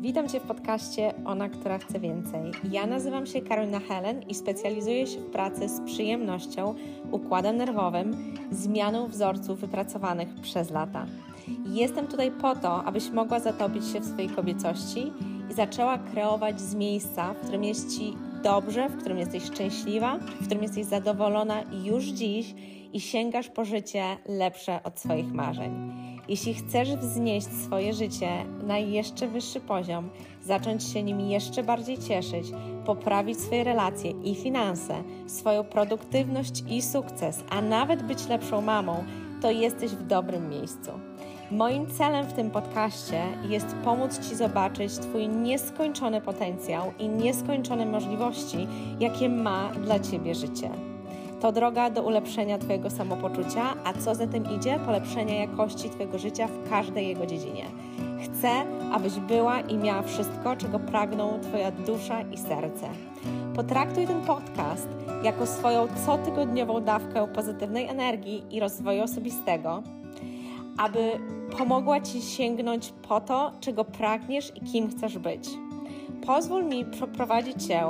Witam Cię w podcaście Ona, która chce więcej. Ja nazywam się Karolina Helen i specjalizuję się w pracy z przyjemnością, układem nerwowym, zmianą wzorców wypracowanych przez lata. Jestem tutaj po to, abyś mogła zatopić się w swojej kobiecości i zaczęła kreować z miejsca, w którym jest Ci dobrze, w którym jesteś szczęśliwa, w którym jesteś zadowolona już dziś i sięgasz po życie lepsze od swoich marzeń. Jeśli chcesz wznieść swoje życie na jeszcze wyższy poziom, zacząć się nim jeszcze bardziej cieszyć, poprawić swoje relacje i finanse, swoją produktywność i sukces, a nawet być lepszą mamą, to jesteś w dobrym miejscu. Moim celem w tym podcaście jest pomóc Ci zobaczyć Twój nieskończony potencjał i nieskończone możliwości, jakie ma dla Ciebie życie. To droga do ulepszenia Twojego samopoczucia, a co za tym idzie, polepszenia jakości Twojego życia w każdej jego dziedzinie. Chcę, abyś była i miała wszystko, czego pragną Twoja dusza i serce. Potraktuj ten podcast jako swoją cotygodniową dawkę pozytywnej energii i rozwoju osobistego, aby pomogła Ci sięgnąć po to, czego pragniesz i kim chcesz być. Pozwól mi przeprowadzić Cię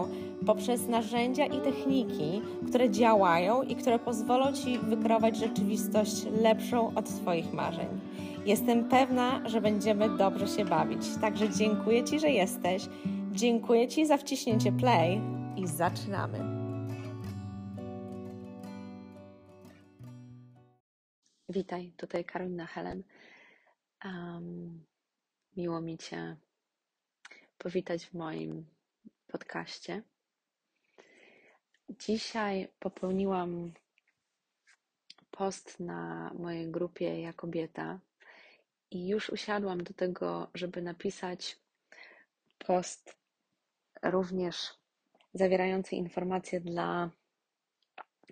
poprzez narzędzia i techniki, które działają i które pozwolą Ci wykreować rzeczywistość lepszą od Twoich marzeń. Jestem pewna, że będziemy dobrze się bawić. Także dziękuję Ci, że jesteś. Dziękuję Ci za wciśnięcie play i zaczynamy. Witaj, tutaj Karolina Helen. Um, miło mi Cię powitać w moim podcaście. Dzisiaj popełniłam post na mojej grupie Ja Kobieta i już usiadłam do tego, żeby napisać post również zawierający informacje dla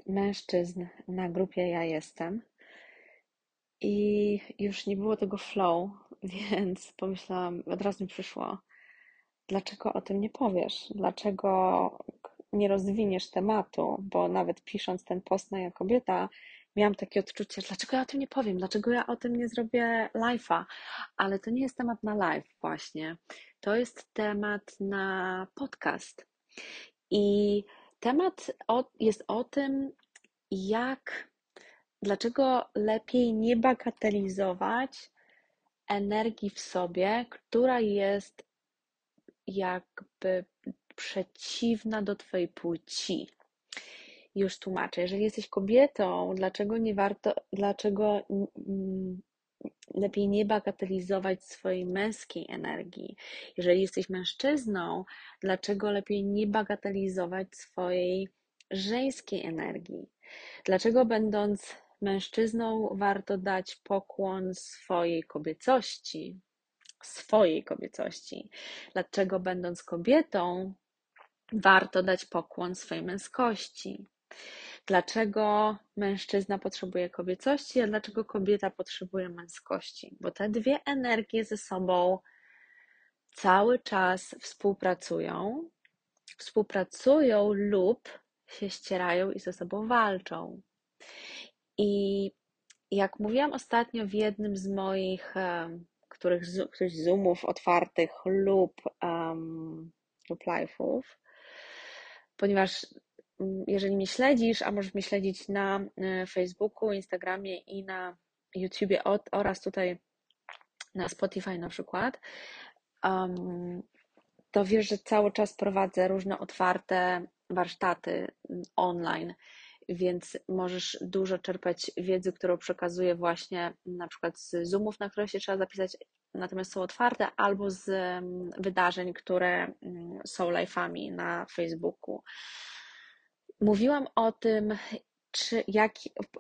mężczyzn na grupie Ja Jestem. I już nie było tego flow, więc pomyślałam, od razu mi przyszło, dlaczego o tym nie powiesz? Dlaczego nie rozwiniesz tematu, bo nawet pisząc ten post na ja kobieta, miałam takie odczucie, dlaczego ja o tym nie powiem, dlaczego ja o tym nie zrobię live'a, ale to nie jest temat na live właśnie, to jest temat na podcast. I temat jest o tym, jak, dlaczego lepiej nie bagatelizować energii w sobie, która jest jakby przeciwna do Twojej płci. Już tłumaczę, jeżeli jesteś kobietą, dlaczego nie warto, dlaczego lepiej nie bagatelizować swojej męskiej energii? Jeżeli jesteś mężczyzną, dlaczego lepiej nie bagatelizować swojej żeńskiej energii? Dlaczego będąc mężczyzną warto dać pokłon swojej kobiecości, swojej kobiecości? Dlaczego będąc kobietą warto dać pokłon swojej męskości. Dlaczego mężczyzna potrzebuje kobiecości, a dlaczego kobieta potrzebuje męskości? Bo te dwie energie ze sobą cały czas współpracują, współpracują lub się ścierają i ze sobą walczą. I jak mówiłam ostatnio w jednym z moich których, których zoomów otwartych lub, um, lub live'ów, ponieważ mm, jeżeli mnie śledzisz, a możesz mnie śledzić na e, Facebooku, Instagramie i na YouTubie oraz tutaj na Spotify na przykład, to wiesz, że cały czas prowadzę różne otwarte warsztaty online, więc możesz dużo czerpać wiedzy, którą przekazuję właśnie na przykład z Zoomów, na które się trzeba zapisać, natomiast są otwarte, albo z mm, wydarzeń, które mm, są live'ami na Facebooku. Mówiłam o tym, czy jak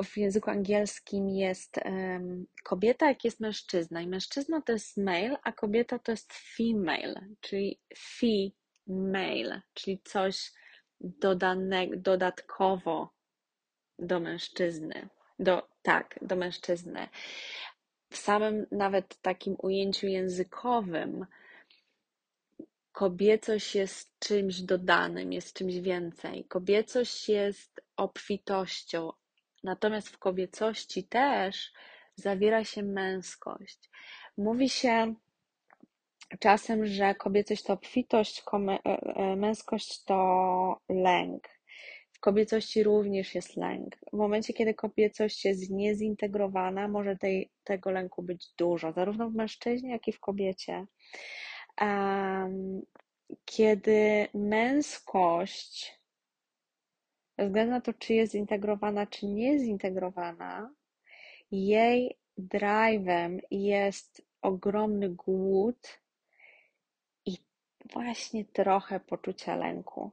w języku angielskim jest um, kobieta, jak jest mężczyzna. I mężczyzna to jest male, a kobieta to jest female, czyli female, czyli coś dodane, dodatkowo do mężczyzny. Do, tak, do mężczyzny w samym nawet takim ujęciu językowym kobiecość jest czymś dodanym, jest czymś więcej. Kobiecość jest obfitością, natomiast w kobiecości też zawiera się męskość. Mówi się czasem, że kobiecość to obfitość, męskość to lęk. W kobiecości również jest lęk. W momencie, kiedy kobiecość jest niezintegrowana, może tej, tego lęku być dużo, zarówno w mężczyźnie, jak i w kobiecie. Um, kiedy męskość, bez względu na to, czy jest zintegrowana, czy nie zintegrowana, jej drive'em jest ogromny głód i właśnie trochę poczucie lęku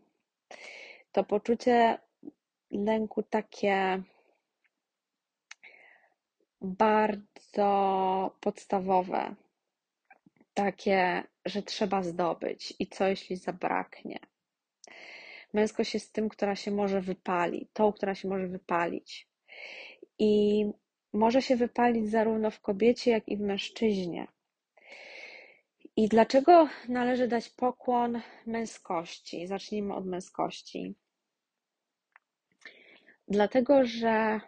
to poczucie lęku takie bardzo podstawowe, takie, że trzeba zdobyć i co jeśli zabraknie. Męskość jest tym, która się może wypalić, tą, która się może wypalić. I może się wypalić zarówno w kobiecie, jak i w mężczyźnie. I dlaczego należy dać pokłon męskości? Zacznijmy od męskości. Dlatego, że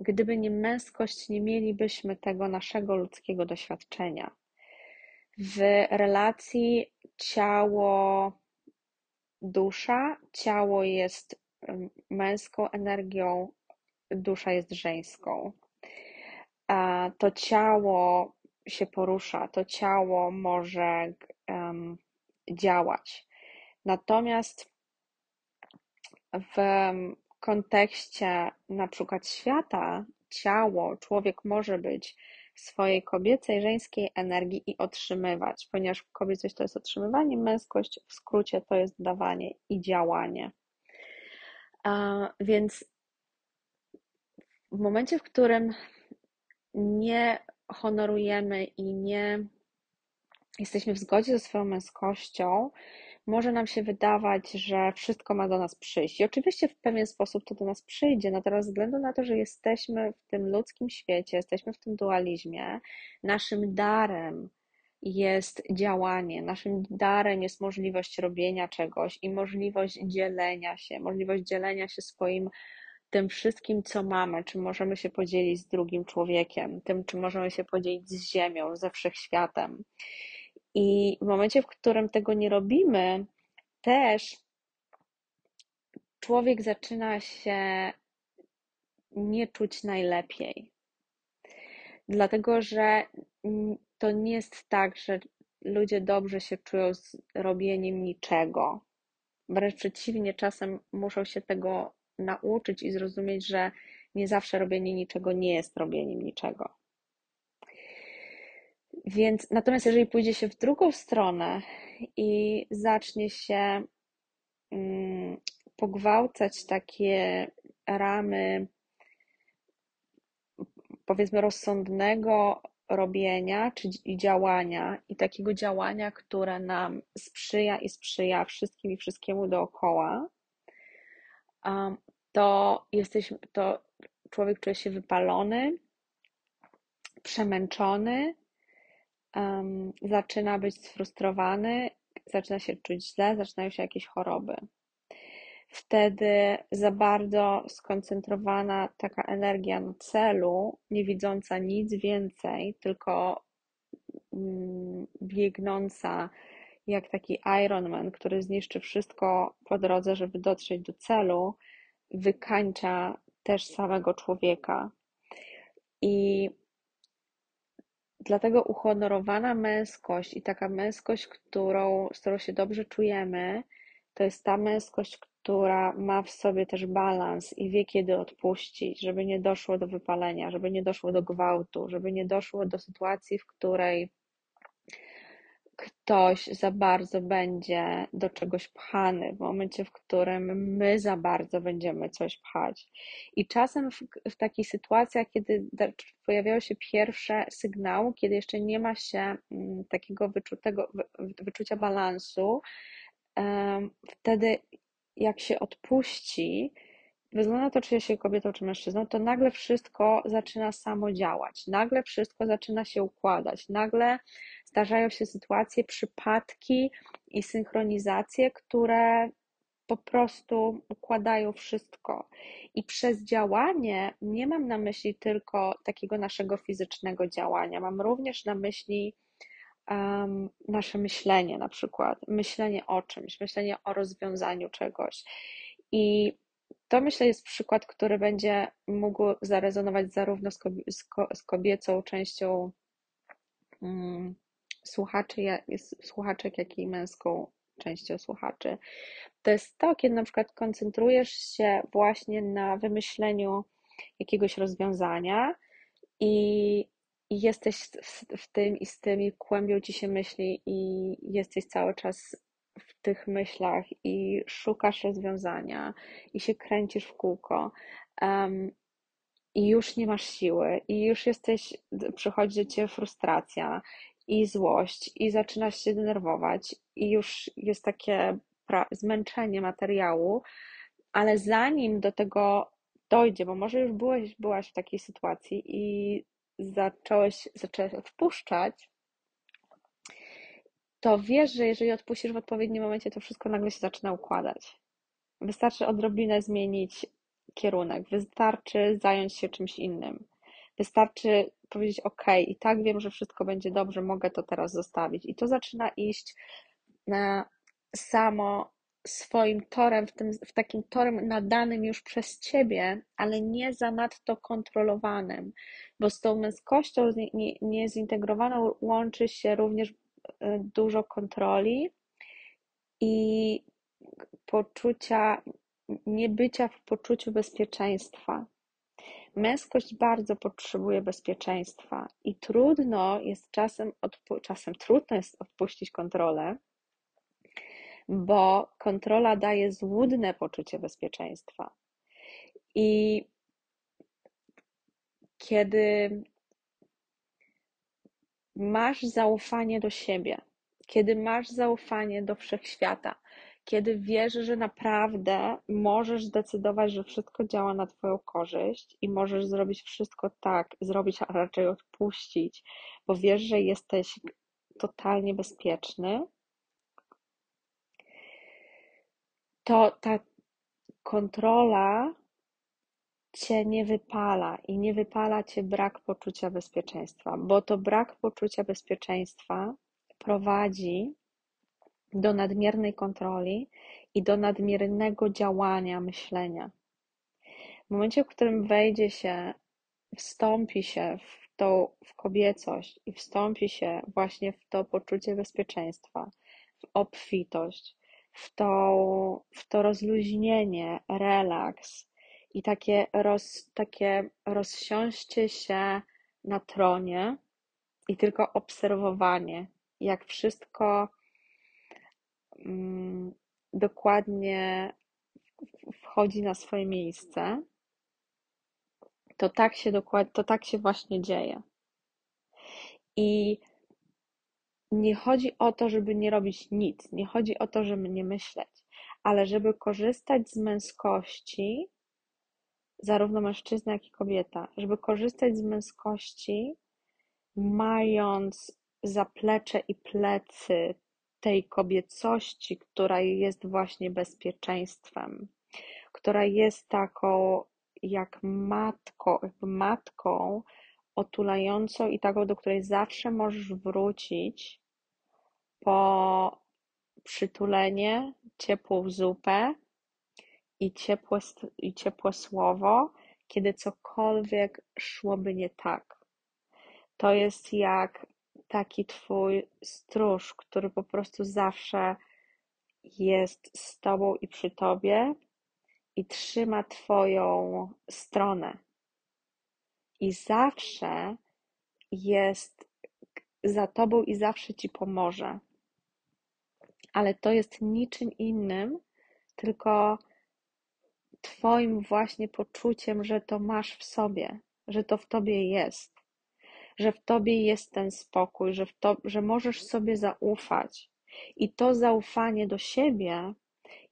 gdyby nie męskość, nie mielibyśmy tego naszego ludzkiego doświadczenia. W relacji ciało, dusza, ciało jest męską energią, dusza jest żeńską. A to ciało się porusza, to ciało może um, działać. Natomiast w kontekście na przykład świata, ciało, człowiek może być swojej kobiecej, żeńskiej energii i otrzymywać, ponieważ kobiecość to jest otrzymywanie, męskość w skrócie to jest dawanie i działanie. Więc w momencie, w którym nie honorujemy i nie jesteśmy w zgodzie ze swoją męskością, może nam się wydawać, że wszystko ma do nas przyjść. I oczywiście w pewien sposób to do nas przyjdzie, no teraz ze względu na to, że jesteśmy w tym ludzkim świecie, jesteśmy w tym dualizmie, naszym darem jest działanie, naszym darem jest możliwość robienia czegoś i możliwość dzielenia się, możliwość dzielenia się swoim tym wszystkim, co mamy, czym możemy się podzielić z drugim człowiekiem, tym, czym możemy się podzielić z Ziemią, ze wszechświatem. I w momencie, w którym tego nie robimy, też człowiek zaczyna się nie czuć najlepiej. Dlatego, że to nie jest tak, że ludzie dobrze się czują z robieniem niczego. Wręcz przeciwnie, czasem muszą się tego nauczyć i zrozumieć, że nie zawsze robienie niczego nie jest robieniem niczego. Więc natomiast jeżeli pójdzie się w drugą stronę i zacznie się mm, pogwałcać takie ramy, powiedzmy, rozsądnego robienia czy działania i takiego działania, które nam sprzyja i sprzyja wszystkim i wszystkiemu dookoła, to jesteśmy, to człowiek czuje się wypalony, przemęczony, zaczyna być sfrustrowany, zaczyna się czuć źle, zaczynają się jakieś choroby. Wtedy za bardzo skoncentrowana taka energia na celu, nie widząca nic więcej, tylko mm, biegnąca jak taki Ironman, który zniszczy wszystko po drodze, żeby dotrzeć do celu, wykańcza też samego człowieka. I Dlatego uhonorowana męskość i taka męskość, którą, z którą się dobrze czujemy, to jest ta męskość, która ma w sobie też balans i wie, kiedy odpuścić, żeby nie doszło do wypalenia, żeby nie doszło do gwałtu, żeby nie doszło do sytuacji, w której ktoś za bardzo będzie do czegoś pchany, w momencie, w którym my za bardzo będziemy coś pchać. I czasem w, w takich sytuacjach, kiedy pojawiają się pierwsze sygnały, kiedy jeszcze nie ma się mm, takiego wyczutego, wyczucia balansu, wtedy jak się odpuści, na to, czy się kobietą, czy mężczyzną, to nagle wszystko zaczyna samo działać, nagle wszystko zaczyna się układać, nagle zdarzają się sytuacje, przypadki i synchronizacje, które po prostu układają wszystko. I przez działanie nie mam na myśli tylko takiego naszego fizycznego działania, mam również na myśli um, nasze myślenie, na przykład, myślenie o czymś, myślenie o rozwiązaniu czegoś. I to myślę jest przykład, który będzie mógł zarezonować zarówno z, kobiecą częścią um, słuchaczy, słuchaczek, jak i męską częścią słuchaczy. To jest to, kiedy na przykład koncentrujesz się właśnie na wymyśleniu jakiegoś rozwiązania i i jesteś w, tym i z tym i kłębią ci się myśli i jesteś cały czas w tych myślach i szukasz rozwiązania i się kręcisz w kółko um, i już nie masz siły i już jesteś, przychodzi do ciebie frustracja i złość i zaczynasz się denerwować i już jest takie zmęczenie materiału, ale zanim do tego dojdzie, bo może już byłeś, byłaś w takiej sytuacji i zacząłeś, zacząłeś odpuszczać, to wiesz, że jeżeli odpuścisz w odpowiednim momencie, to wszystko nagle się zaczyna układać. Wystarczy odrobinę zmienić kierunek, wystarczy zająć się czymś innym. Wystarczy powiedzieć: OK, i tak wiem, że wszystko będzie dobrze, mogę to teraz zostawić. I to zaczyna iść na samo swoim torem, w, tym, w takim torem nadanym już przez ciebie, ale nie zanadto kontrolowanym, bo z tą męskością niezintegrowaną nie, nie łączy się również e, dużo kontroli i poczucia, niebycia w poczuciu bezpieczeństwa. Męskość bardzo potrzebuje bezpieczeństwa i trudno jest czasem, czasem trudno jest odpuścić kontrolę, bo kontrola daje złudne poczucie bezpieczeństwa. I kiedy masz zaufanie do siebie, kiedy masz zaufanie do wszechświata, kiedy wiesz, że naprawdę możesz zdecydować, że wszystko działa na Twoją korzyść i możesz zrobić wszystko tak, zrobić, a raczej odpuścić, bo wiesz, że jesteś totalnie bezpieczny, to ta kontrola cię nie wypala i nie wypala cię brak poczucia bezpieczeństwa, bo to brak poczucia bezpieczeństwa prowadzi do nadmiernej kontroli i do nadmiernego działania, myślenia. W momencie, w którym wejdzie się, wstąpi się w tą w kobiecość i wstąpi się właśnie w to poczucie bezpieczeństwa, w obfitość, w to, w to rozluźnienie, relaks i takie, roz, takie rozsiąście się na tronie i tylko obserwowanie, jak wszystko dokładnie wchodzi na swoje miejsce, to tak się dokładnie, to tak się właśnie dzieje. I nie chodzi o to, żeby nie robić nic, nie chodzi o to, żeby nie myśleć, ale żeby korzystać z męskości, zarówno mężczyzna, jak i kobieta, żeby korzystać z męskości, mając zaplecze i plecy tej kobiecości, która jest właśnie bezpieczeństwem, która jest taką jak matką, jakby matką otulającą i taką, do której zawsze możesz wrócić, po przytulenie, ciepłą zupę i ciepłe, i ciepłe słowo, kiedy cokolwiek szłoby nie tak. To jest jak taki twój stróż, który po prostu zawsze jest z tobą i przy tobie i trzyma twoją stronę. I zawsze jest za tobą i zawsze ci pomoże ale to jest niczym innym, tylko Twoim właśnie poczuciem, że to masz w sobie, że to w Tobie jest, że w Tobie jest ten spokój, że, w to, że możesz sobie zaufać. I to zaufanie do siebie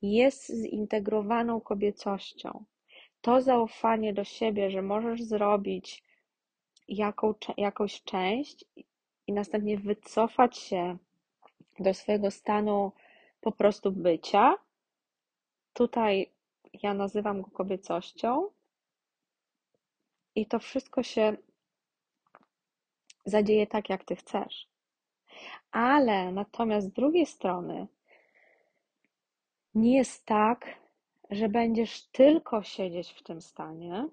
jest zintegrowaną kobiecością. To zaufanie do siebie, że możesz zrobić jaką, jakąś część i następnie wycofać się do swojego stanu po prostu bycia. Tutaj ja nazywam go kobiecością. I to wszystko się zadzieje tak, jak ty chcesz. Ale natomiast z drugiej strony nie jest tak, że będziesz tylko siedzieć w tym stanie.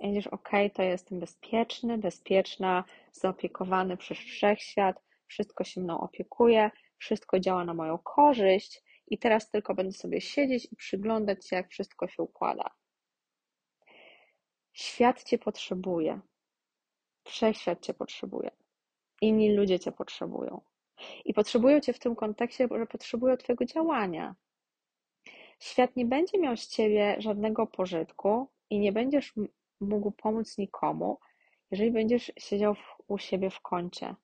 Będziesz ok, to jestem bezpieczny, bezpieczna, zaopiekowany przez wszechświat, wszystko się mną opiekuje, wszystko działa na moją korzyść i teraz tylko będę sobie siedzieć i przyglądać się, jak wszystko się układa. Świat cię potrzebuje. Wszechświat cię potrzebuje. Inni ludzie cię potrzebują. I potrzebują cię w tym kontekście, że potrzebują twojego działania. Świat nie będzie miał z ciebie żadnego pożytku i nie będziesz mógł pomóc nikomu, jeżeli będziesz siedział u siebie w kącie.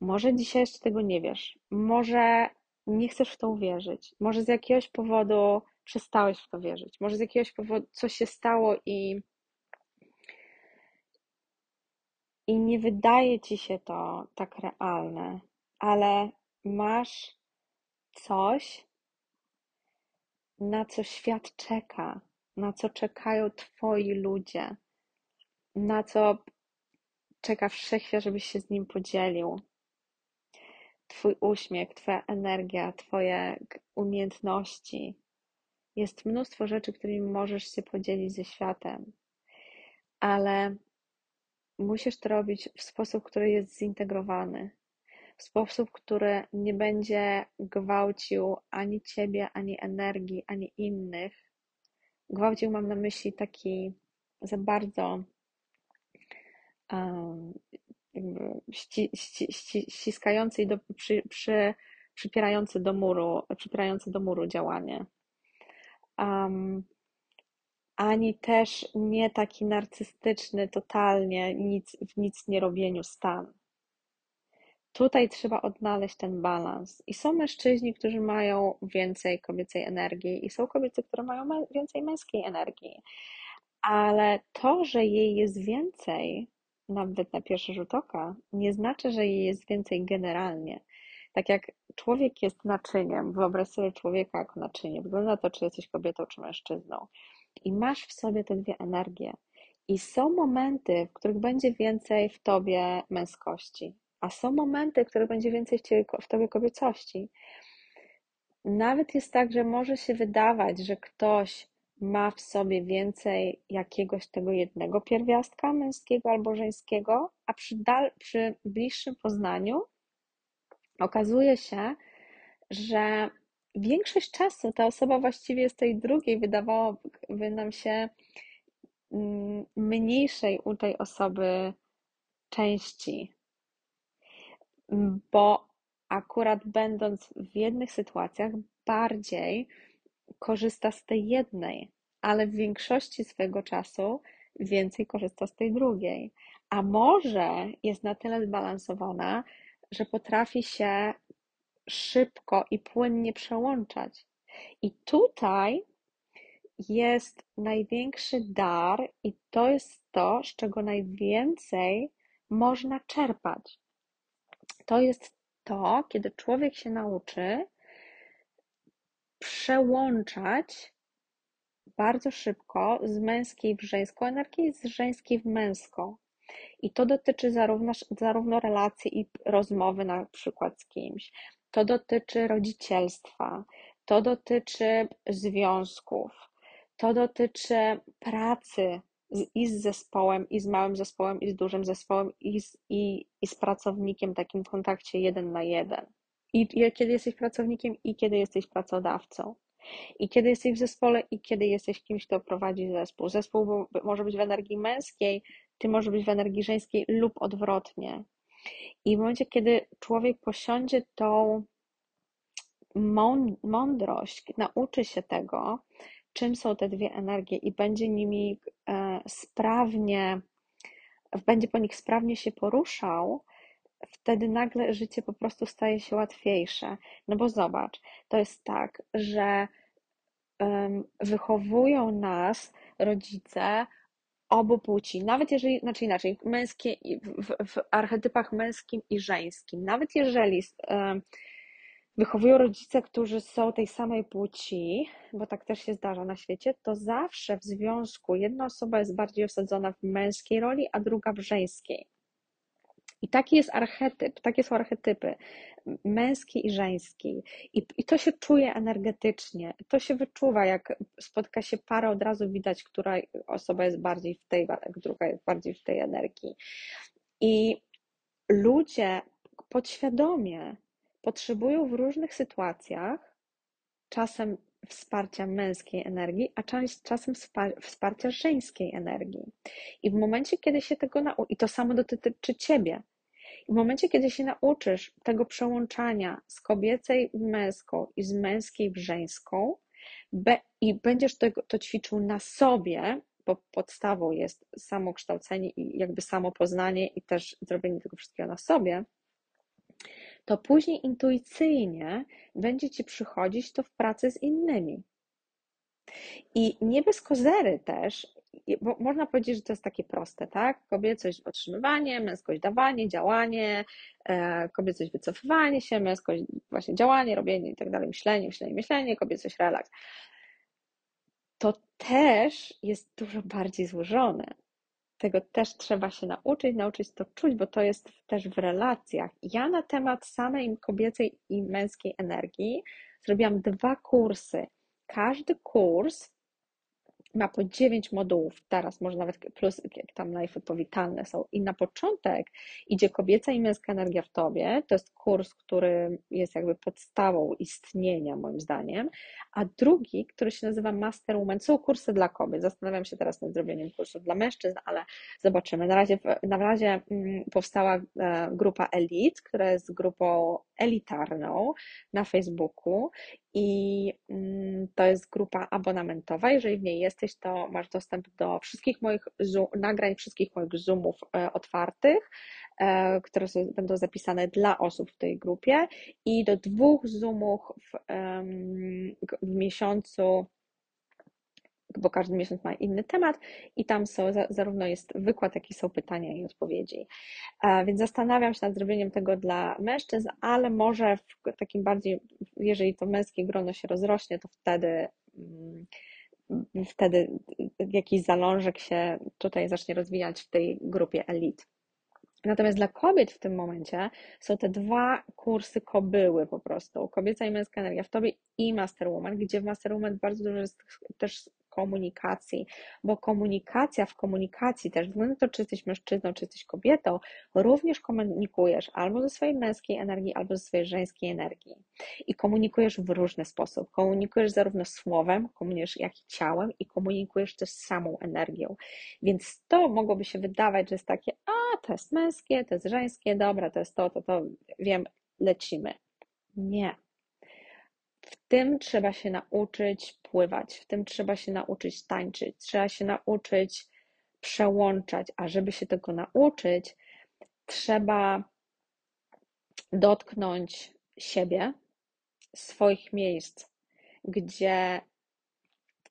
Może dzisiaj jeszcze tego nie wiesz. Może nie chcesz w to uwierzyć. Może z jakiegoś powodu przestałeś w to wierzyć. Może z jakiegoś powodu coś się stało i, i nie wydaje ci się to tak realne, ale masz coś, na co świat czeka, na co czekają Twoi ludzie, na co czeka wszechświat, żebyś się z nim podzielił. Twój uśmiech, Twoja energia, Twoje umiejętności. Jest mnóstwo rzeczy, którymi możesz się podzielić ze światem, ale musisz to robić w sposób, który jest zintegrowany, w sposób, który nie będzie gwałcił ani ciebie, ani energii, ani innych. Gwałcił mam na myśli taki za bardzo um, ści, ści, ści, ściskający i do, przy, przy, przypierający do muru, przypierający do muru działanie. Um, ani też nie taki narcystyczny, totalnie nic, w nic nie robieniu stan. Tutaj trzeba odnaleźć ten balans. I są mężczyźni, którzy mają więcej kobiecej energii, i są kobiety, które mają więcej męskiej energii. Ale to, że jej jest więcej, nawet na pierwszy rzut oka, nie znaczy, że jej jest więcej generalnie. Tak jak człowiek jest naczyniem, wyobraź sobie człowieka jako naczynie, wygląda to, czy jesteś kobietą, czy mężczyzną. I masz w sobie te dwie energie. I są momenty, w których będzie więcej w tobie męskości, a są momenty, w których będzie więcej w, tobie kobiecości. Nawet jest tak, że może się wydawać, że ktoś ma w sobie więcej jakiegoś tego jednego pierwiastka męskiego albo żeńskiego, a przy, dal, przy bliższym poznaniu okazuje się, że większość czasu ta osoba właściwie z tej drugiej wydawałoby nam się mm, mniejszej u tej osoby części bo akurat będąc w jednych sytuacjach bardziej korzysta z tej jednej, ale w większości swojego czasu więcej korzysta z tej drugiej. A może jest na tyle zbalansowana, że potrafi się szybko i płynnie przełączać. I tutaj jest największy dar, i to jest to, z czego najwięcej można czerpać to jest to, kiedy człowiek się nauczy przełączać bardzo szybko z męskiej w żeńską energię z żeńskiej w męską. I to dotyczy zarówno, zarówno relacji i rozmowy na przykład z kimś, to dotyczy rodzicielstwa, to dotyczy związków, to dotyczy pracy i z zespołem, i z małym zespołem, i z dużym zespołem, i z, i, i z pracownikiem takim kontakcie jeden na jeden. I, I kiedy jesteś pracownikiem, i kiedy jesteś pracodawcą. I kiedy jesteś w zespole, i kiedy jesteś kimś, kto prowadzi zespół. Zespół może być w energii męskiej, ty może być w energii żeńskiej lub odwrotnie. I w momencie, kiedy człowiek posiądzie tą mądrość, nauczy się tego, czym są te dwie energie i będzie nimi e, sprawnie, będzie po nich sprawnie się poruszał, wtedy nagle życie po prostu staje się łatwiejsze. No bo zobacz, to jest tak, że wychowują nas rodzice obu płci, nawet jeżeli, znaczy inaczej, męskie, w, w archetypach męskim i żeńskim, nawet jeżeli wychowują rodzice, którzy są tej samej płci, bo tak też się zdarza na świecie, to zawsze w związku jedna osoba jest bardziej osadzona w męskiej roli, a druga w żeńskiej. I taki jest archetyp, takie są archetypy męski i żeński. I, I to się czuje energetycznie, to się wyczuwa, jak spotka się para, od razu widać, która osoba jest bardziej w tej, druga jest bardziej w tej energii. I ludzie podświadomie potrzebują w różnych sytuacjach czasem wsparcia męskiej energii, a czasem wsparcia żeńskiej energii. I w momencie, kiedy się tego nauczysz, i to samo dotyczy ciebie, w momencie, kiedy się nauczysz tego przełączania z kobiecej w męską i z męskiej w żeńską, i będziesz to, to ćwiczył na sobie, bo podstawą jest samokształcenie i jakby samopoznanie i też zrobienie tego wszystkiego na sobie, to później intuicyjnie będzie ci przychodzić to w pracy z innymi. I nie bez kozery też, bo można powiedzieć, że to jest takie proste, tak? Kobiecość otrzymywanie, męskość dawanie, działanie, e, kobiecość wycofywanie się, męskość właśnie działanie, robienie i tak dalej, myślenie, myślenie, myślenie, kobiecość relaks. To też jest dużo bardziej złożone. Tego też trzeba się nauczyć, nauczyć to czuć, bo to jest też w relacjach. Ja na temat samej kobiecej i męskiej energii zrobiłam dwa kursy. Każdy kurs ma po 9 modułów, teraz może nawet plus jak tam life powitalne są. I na początek idzie kobieca i męska energia w tobie. To jest kurs, który jest jakby podstawą istnienia, moim zdaniem. A drugi, który się nazywa Master Woman, są kursy dla kobiet. Zastanawiam się teraz nad zrobieniem kursów dla mężczyzn, ale zobaczymy. Na razie, na razie mm, powstała e, grupa Elite, która jest grupą elitarną na Facebooku i mm, to jest grupa abonamentowa. Jeżeli w niej jesteś, to masz dostęp do wszystkich moich zoom, nagrań, wszystkich moich Zoomów e, otwartych, e, które będą zapisane dla osób w tej grupie i do dwóch Zoomów w, w miesiącu bo każdy miesiąc ma inny temat i tam są, zarówno jest wykład, jak i są pytania i odpowiedzi. Więc zastanawiam się nad zrobieniem tego dla mężczyzn, ale może w takim bardziej, jeżeli to męskie grono się rozrośnie, to wtedy mm, wtedy jakiś zalążek się tutaj zacznie rozwijać w tej grupie elit. Natomiast dla kobiet w tym momencie są te dwa kursy kobyły po prostu. Kobieca i męska energia w tobie i Masterwoman, gdzie w Masterwoman bardzo dużo jest też komunikacji, bo komunikacja w komunikacji też, względem to, czy jesteś mężczyzną, czy jesteś kobietą, również komunikujesz albo ze swojej męskiej energii, albo ze swojej żeńskiej energii. I komunikujesz w różny sposób. Komunikujesz zarówno słowem, komunikujesz jak i ciałem i komunikujesz też samą energią. Więc to mogłoby się wydawać, że jest takie, a to jest męskie, to jest żeńskie, dobra, to jest to, to, to, wiem, lecimy. Nie, tym trzeba się nauczyć pływać, w tym trzeba się nauczyć tańczyć, trzeba się nauczyć przełączać, a żeby się tego nauczyć, trzeba dotknąć siebie, swoich miejsc, gdzie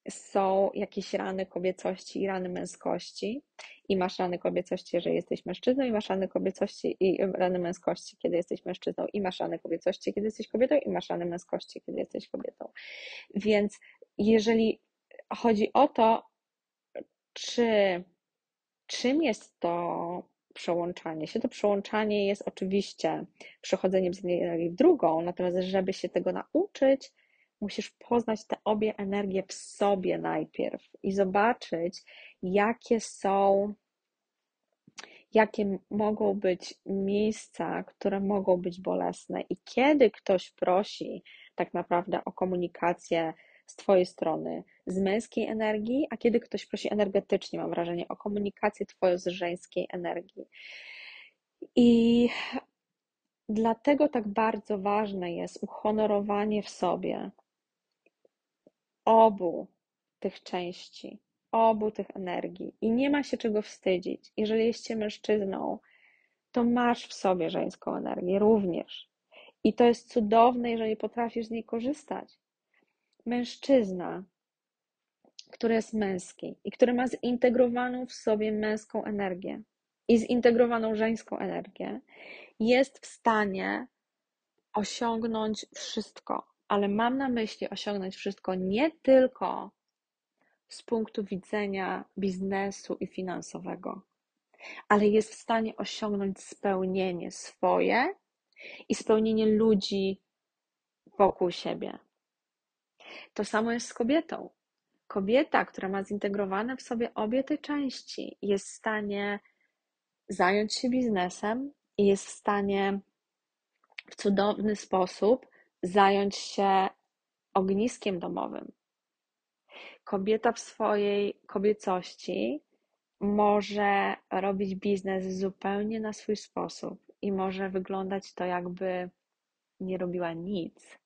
są jakieś rany kobiecości i rany męskości i masz rany kobiecości, jeżeli jesteś mężczyzną i masz rany kobiecości i rany męskości, kiedy jesteś mężczyzną i masz rany kobiecości, kiedy jesteś kobietą i masz rany męskości, kiedy jesteś kobietą. Więc jeżeli chodzi o to, czy czym jest to przełączanie się, to przełączanie jest oczywiście przechodzeniem z jednej energii w drugą, natomiast żeby się tego nauczyć, musisz poznać te obie energie w sobie najpierw i zobaczyć, jakie są, jakie mogą być miejsca, które mogą być bolesne i kiedy ktoś prosi tak naprawdę o komunikację z Twojej strony z męskiej energii, a kiedy ktoś prosi energetycznie, mam wrażenie, o komunikację Twoją z żeńskiej energii. I dlatego tak bardzo ważne jest uhonorowanie w sobie obu tych części, obu tych energii i nie ma się czego wstydzić. Jeżeli jesteś mężczyzną, to masz w sobie żeńską energię również. I to jest cudowne, jeżeli potrafisz z niej korzystać. Mężczyzna, który jest męski i który ma zintegrowaną w sobie męską energię i zintegrowaną żeńską energię, jest w stanie osiągnąć wszystko ale mam na myśli osiągnąć wszystko nie tylko z punktu widzenia biznesu i finansowego, ale jest w stanie osiągnąć spełnienie swoje i spełnienie ludzi wokół siebie. To samo jest z kobietą. Kobieta, która ma zintegrowane w sobie obie te części, jest w stanie zająć się biznesem i jest w stanie w cudowny sposób zająć się ogniskiem domowym. Kobieta w swojej kobiecości może robić biznes zupełnie na swój sposób i może wyglądać to, jakby nie robiła nic,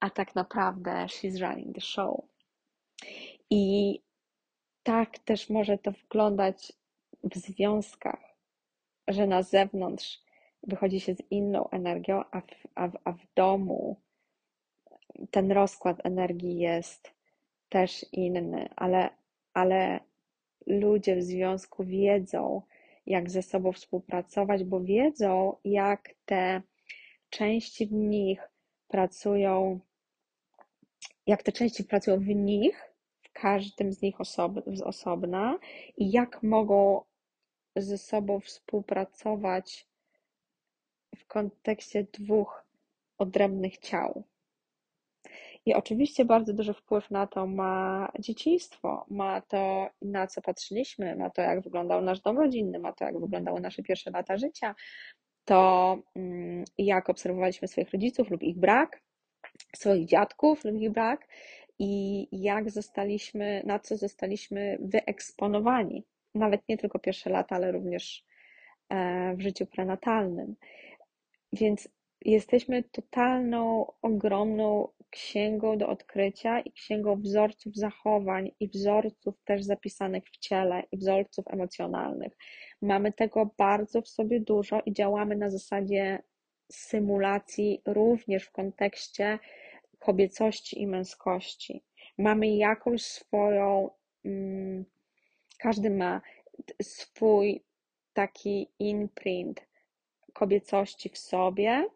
a tak naprawdę she's running the show. I tak też może to wyglądać w związkach, że na zewnątrz wychodzi się z inną energią, a w, a w, a w domu ten rozkład energii jest też inny, ale, ale ludzie w związku wiedzą, jak ze sobą współpracować, bo wiedzą, jak te części w nich pracują, jak te części pracują w nich, w każdym z nich osob, z osobna i jak mogą ze sobą współpracować w kontekście dwóch odrębnych ciał. I oczywiście bardzo duży wpływ na to ma dzieciństwo, ma to, na co patrzyliśmy, ma to, jak wyglądał nasz dom rodzinny, ma to, jak wyglądały nasze pierwsze lata życia, to mm, jak obserwowaliśmy swoich rodziców lub ich brak, swoich dziadków lub ich brak i jak zostaliśmy, na co zostaliśmy wyeksponowani. Nawet nie tylko pierwsze lata, ale również e, w życiu prenatalnym. Więc jesteśmy totalną, ogromną księgą do odkrycia i księgą wzorców zachowań i wzorców też zapisanych w ciele i wzorców emocjonalnych. Mamy tego bardzo w sobie dużo i działamy na zasadzie symulacji również w kontekście kobiecości i męskości. Mamy jakąś swoją, mm, każdy ma swój taki imprint kobiecości w sobie,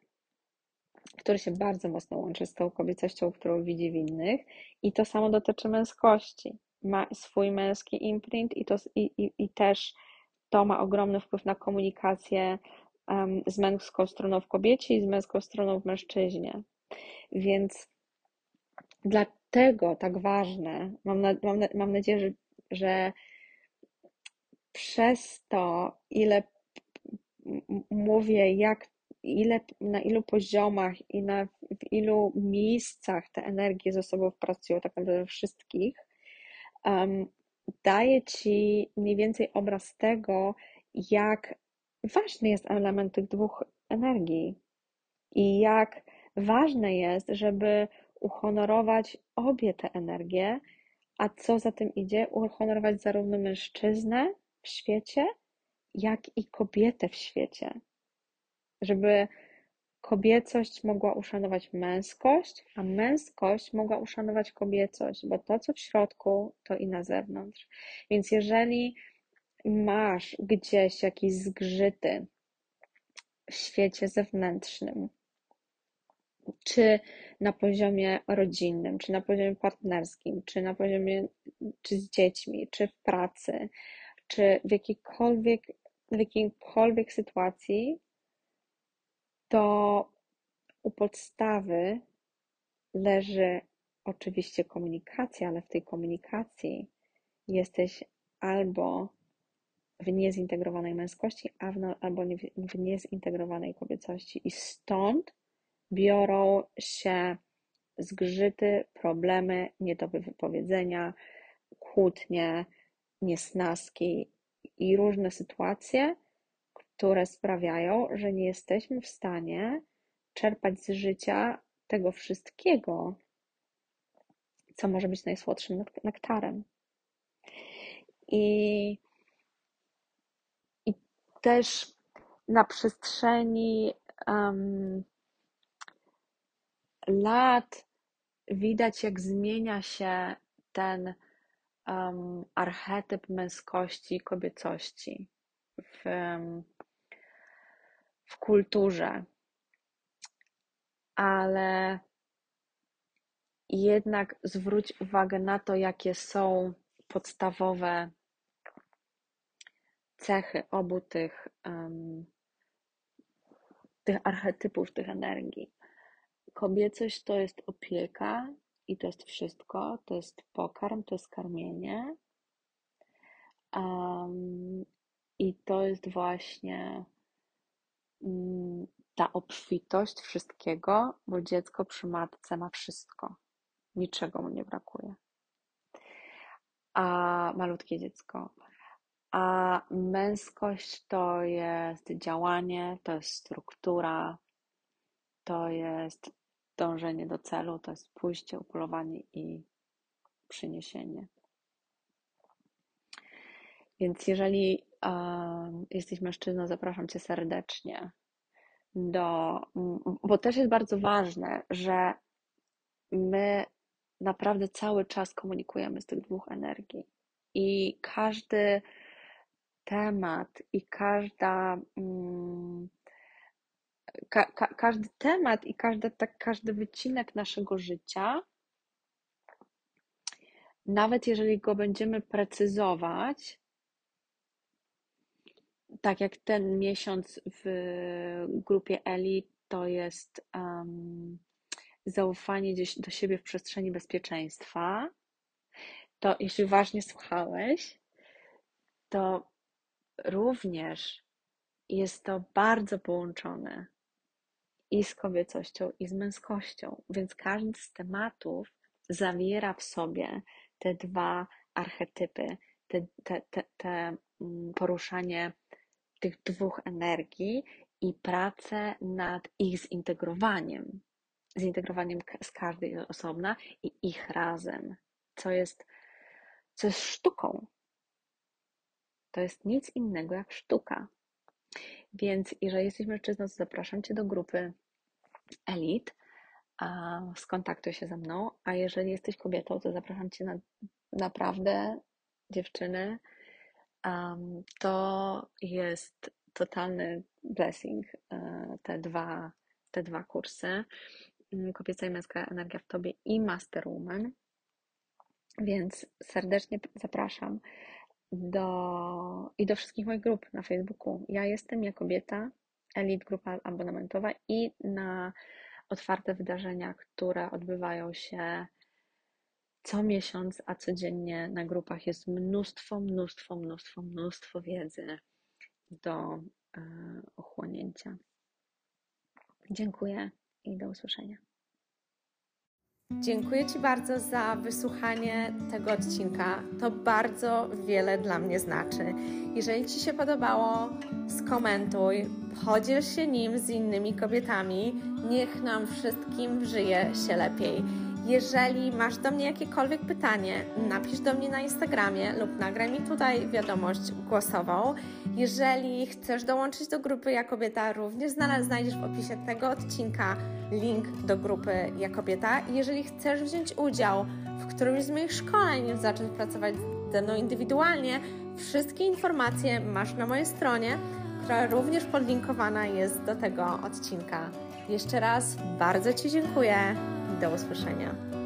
który się bardzo mocno łączy z tą kobiecością, którą widzi w innych, i to samo dotyczy męskości. Ma swój męski imprint i, to, i, i, i też to ma ogromny wpływ na komunikację um, z męską stroną w kobiecie i z męską stroną w mężczyźnie. Więc dlatego tak ważne, mam, na, mam, na, mam nadzieję, że, że przez to, ile mówię, jak ile, na ilu poziomach i na, w ilu miejscach te energie ze sobą pracują, tak naprawdę wszystkich, um, daje Ci mniej więcej obraz tego, jak ważny jest element tych dwóch energii i jak ważne jest, żeby uhonorować obie te energie, a co za tym idzie, uhonorować zarówno mężczyznę w świecie, jak i kobietę w świecie żeby kobiecość mogła uszanować męskość, a męskość mogła uszanować kobiecość, bo to, co w środku, to i na zewnątrz. Więc jeżeli masz gdzieś jakieś zgrzyty w świecie zewnętrznym, czy na poziomie rodzinnym, czy na poziomie partnerskim, czy na poziomie, czy z dziećmi, czy w pracy, czy w jakiejkolwiek, w jakiejkolwiek sytuacji, to u podstawy leży oczywiście komunikacja, ale w tej komunikacji jesteś albo w niezintegrowanej męskości, albo w niezintegrowanej kobiecości. I stąd biorą się zgrzyty, problemy, nie wypowiedzenia, kłótnie, niesnaski i różne sytuacje, które sprawiają, że nie jesteśmy w stanie czerpać z życia tego wszystkiego, co może być najsłodszym nektarem. I, i też na przestrzeni um, lat widać, jak zmienia się ten um, archetyp męskości i kobiecości w, w kulturze, ale jednak zwróć uwagę na to, jakie są podstawowe cechy obu tych, um, tych archetypów, tych energii. Kobiecość to jest opieka i to jest wszystko, to jest pokarm, to jest karmienie. Um, I to jest właśnie ta obfitość wszystkiego, bo dziecko przy matce ma wszystko. Niczego mu nie brakuje. A malutkie dziecko. A męskość to jest działanie, to jest struktura, to jest dążenie do celu, to jest pójście, upolowanie i przyniesienie. Więc jeżeli jesteś mężczyzną, zapraszam Cię serdecznie do, bo też jest bardzo ważne, że my naprawdę cały czas komunikujemy z tych dwóch energii. I każdy temat i każda mm, ka, ka, każdy temat i każdy, tak, każdy wycinek naszego życia, nawet jeżeli go będziemy precyzować, tak jak ten miesiąc w grupie Eli, to jest um, zaufanie gdzieś do siebie w przestrzeni bezpieczeństwa, to jeśli uważnie słuchałeś, to również jest to bardzo połączone i z kobiecością, i z męskością, więc każdy z tematów zawiera w sobie te dwa archetypy, te, te, te, te mm, poruszanie tych dwóch energii i pracę nad ich zintegrowaniem, zintegrowaniem z każdej osobna i ich razem, co jest, co jest sztuką. To jest nic innego jak sztuka. Więc jeżeli jesteś mężczyzną, to zapraszam Cię do grupy Elite, a skontaktuj się ze mną, a jeżeli jesteś kobietą, to zapraszam Cię na naprawdę dziewczyny. Um, to jest totalny blessing, e, te dwa, te dwa kursy. Mm, kobieca i męska energia w Tobie i Master Woman. Więc serdecznie zapraszam do, i do wszystkich moich grup na Facebooku. Ja jestem ja kobieta, Elite Grupa Abonamentowa i na otwarte wydarzenia, które odbywają się co miesiąc, a codziennie na grupach jest mnóstwo, mnóstwo, mnóstwo, mnóstwo wiedzy do e, ochłonięcia. Dziękuję i do usłyszenia. Dziękuję Ci bardzo za wysłuchanie tego odcinka. To bardzo wiele dla mnie znaczy. Jeżeli Ci się podobało, skomentuj, podziel się nim z innymi kobietami. Niech nam wszystkim żyje się lepiej. Jeżeli masz do mnie jakiekolwiek pytanie, napisz do mnie na Instagramie lub nagraj mi tutaj wiadomość głosową. Jeżeli chcesz dołączyć do grupy Ja Kobieta, również znajdziesz w opisie tego odcinka link do grupy Ja Kobieta. Jeżeli chcesz wziąć udział w którymś z moich szkoleń, zacząć pracować ze mną indywidualnie, wszystkie informacje masz na mojej stronie, która również podlinkowana jest do tego odcinka. Jeszcze raz bardzo Ci dziękuję. Do usłyszenia.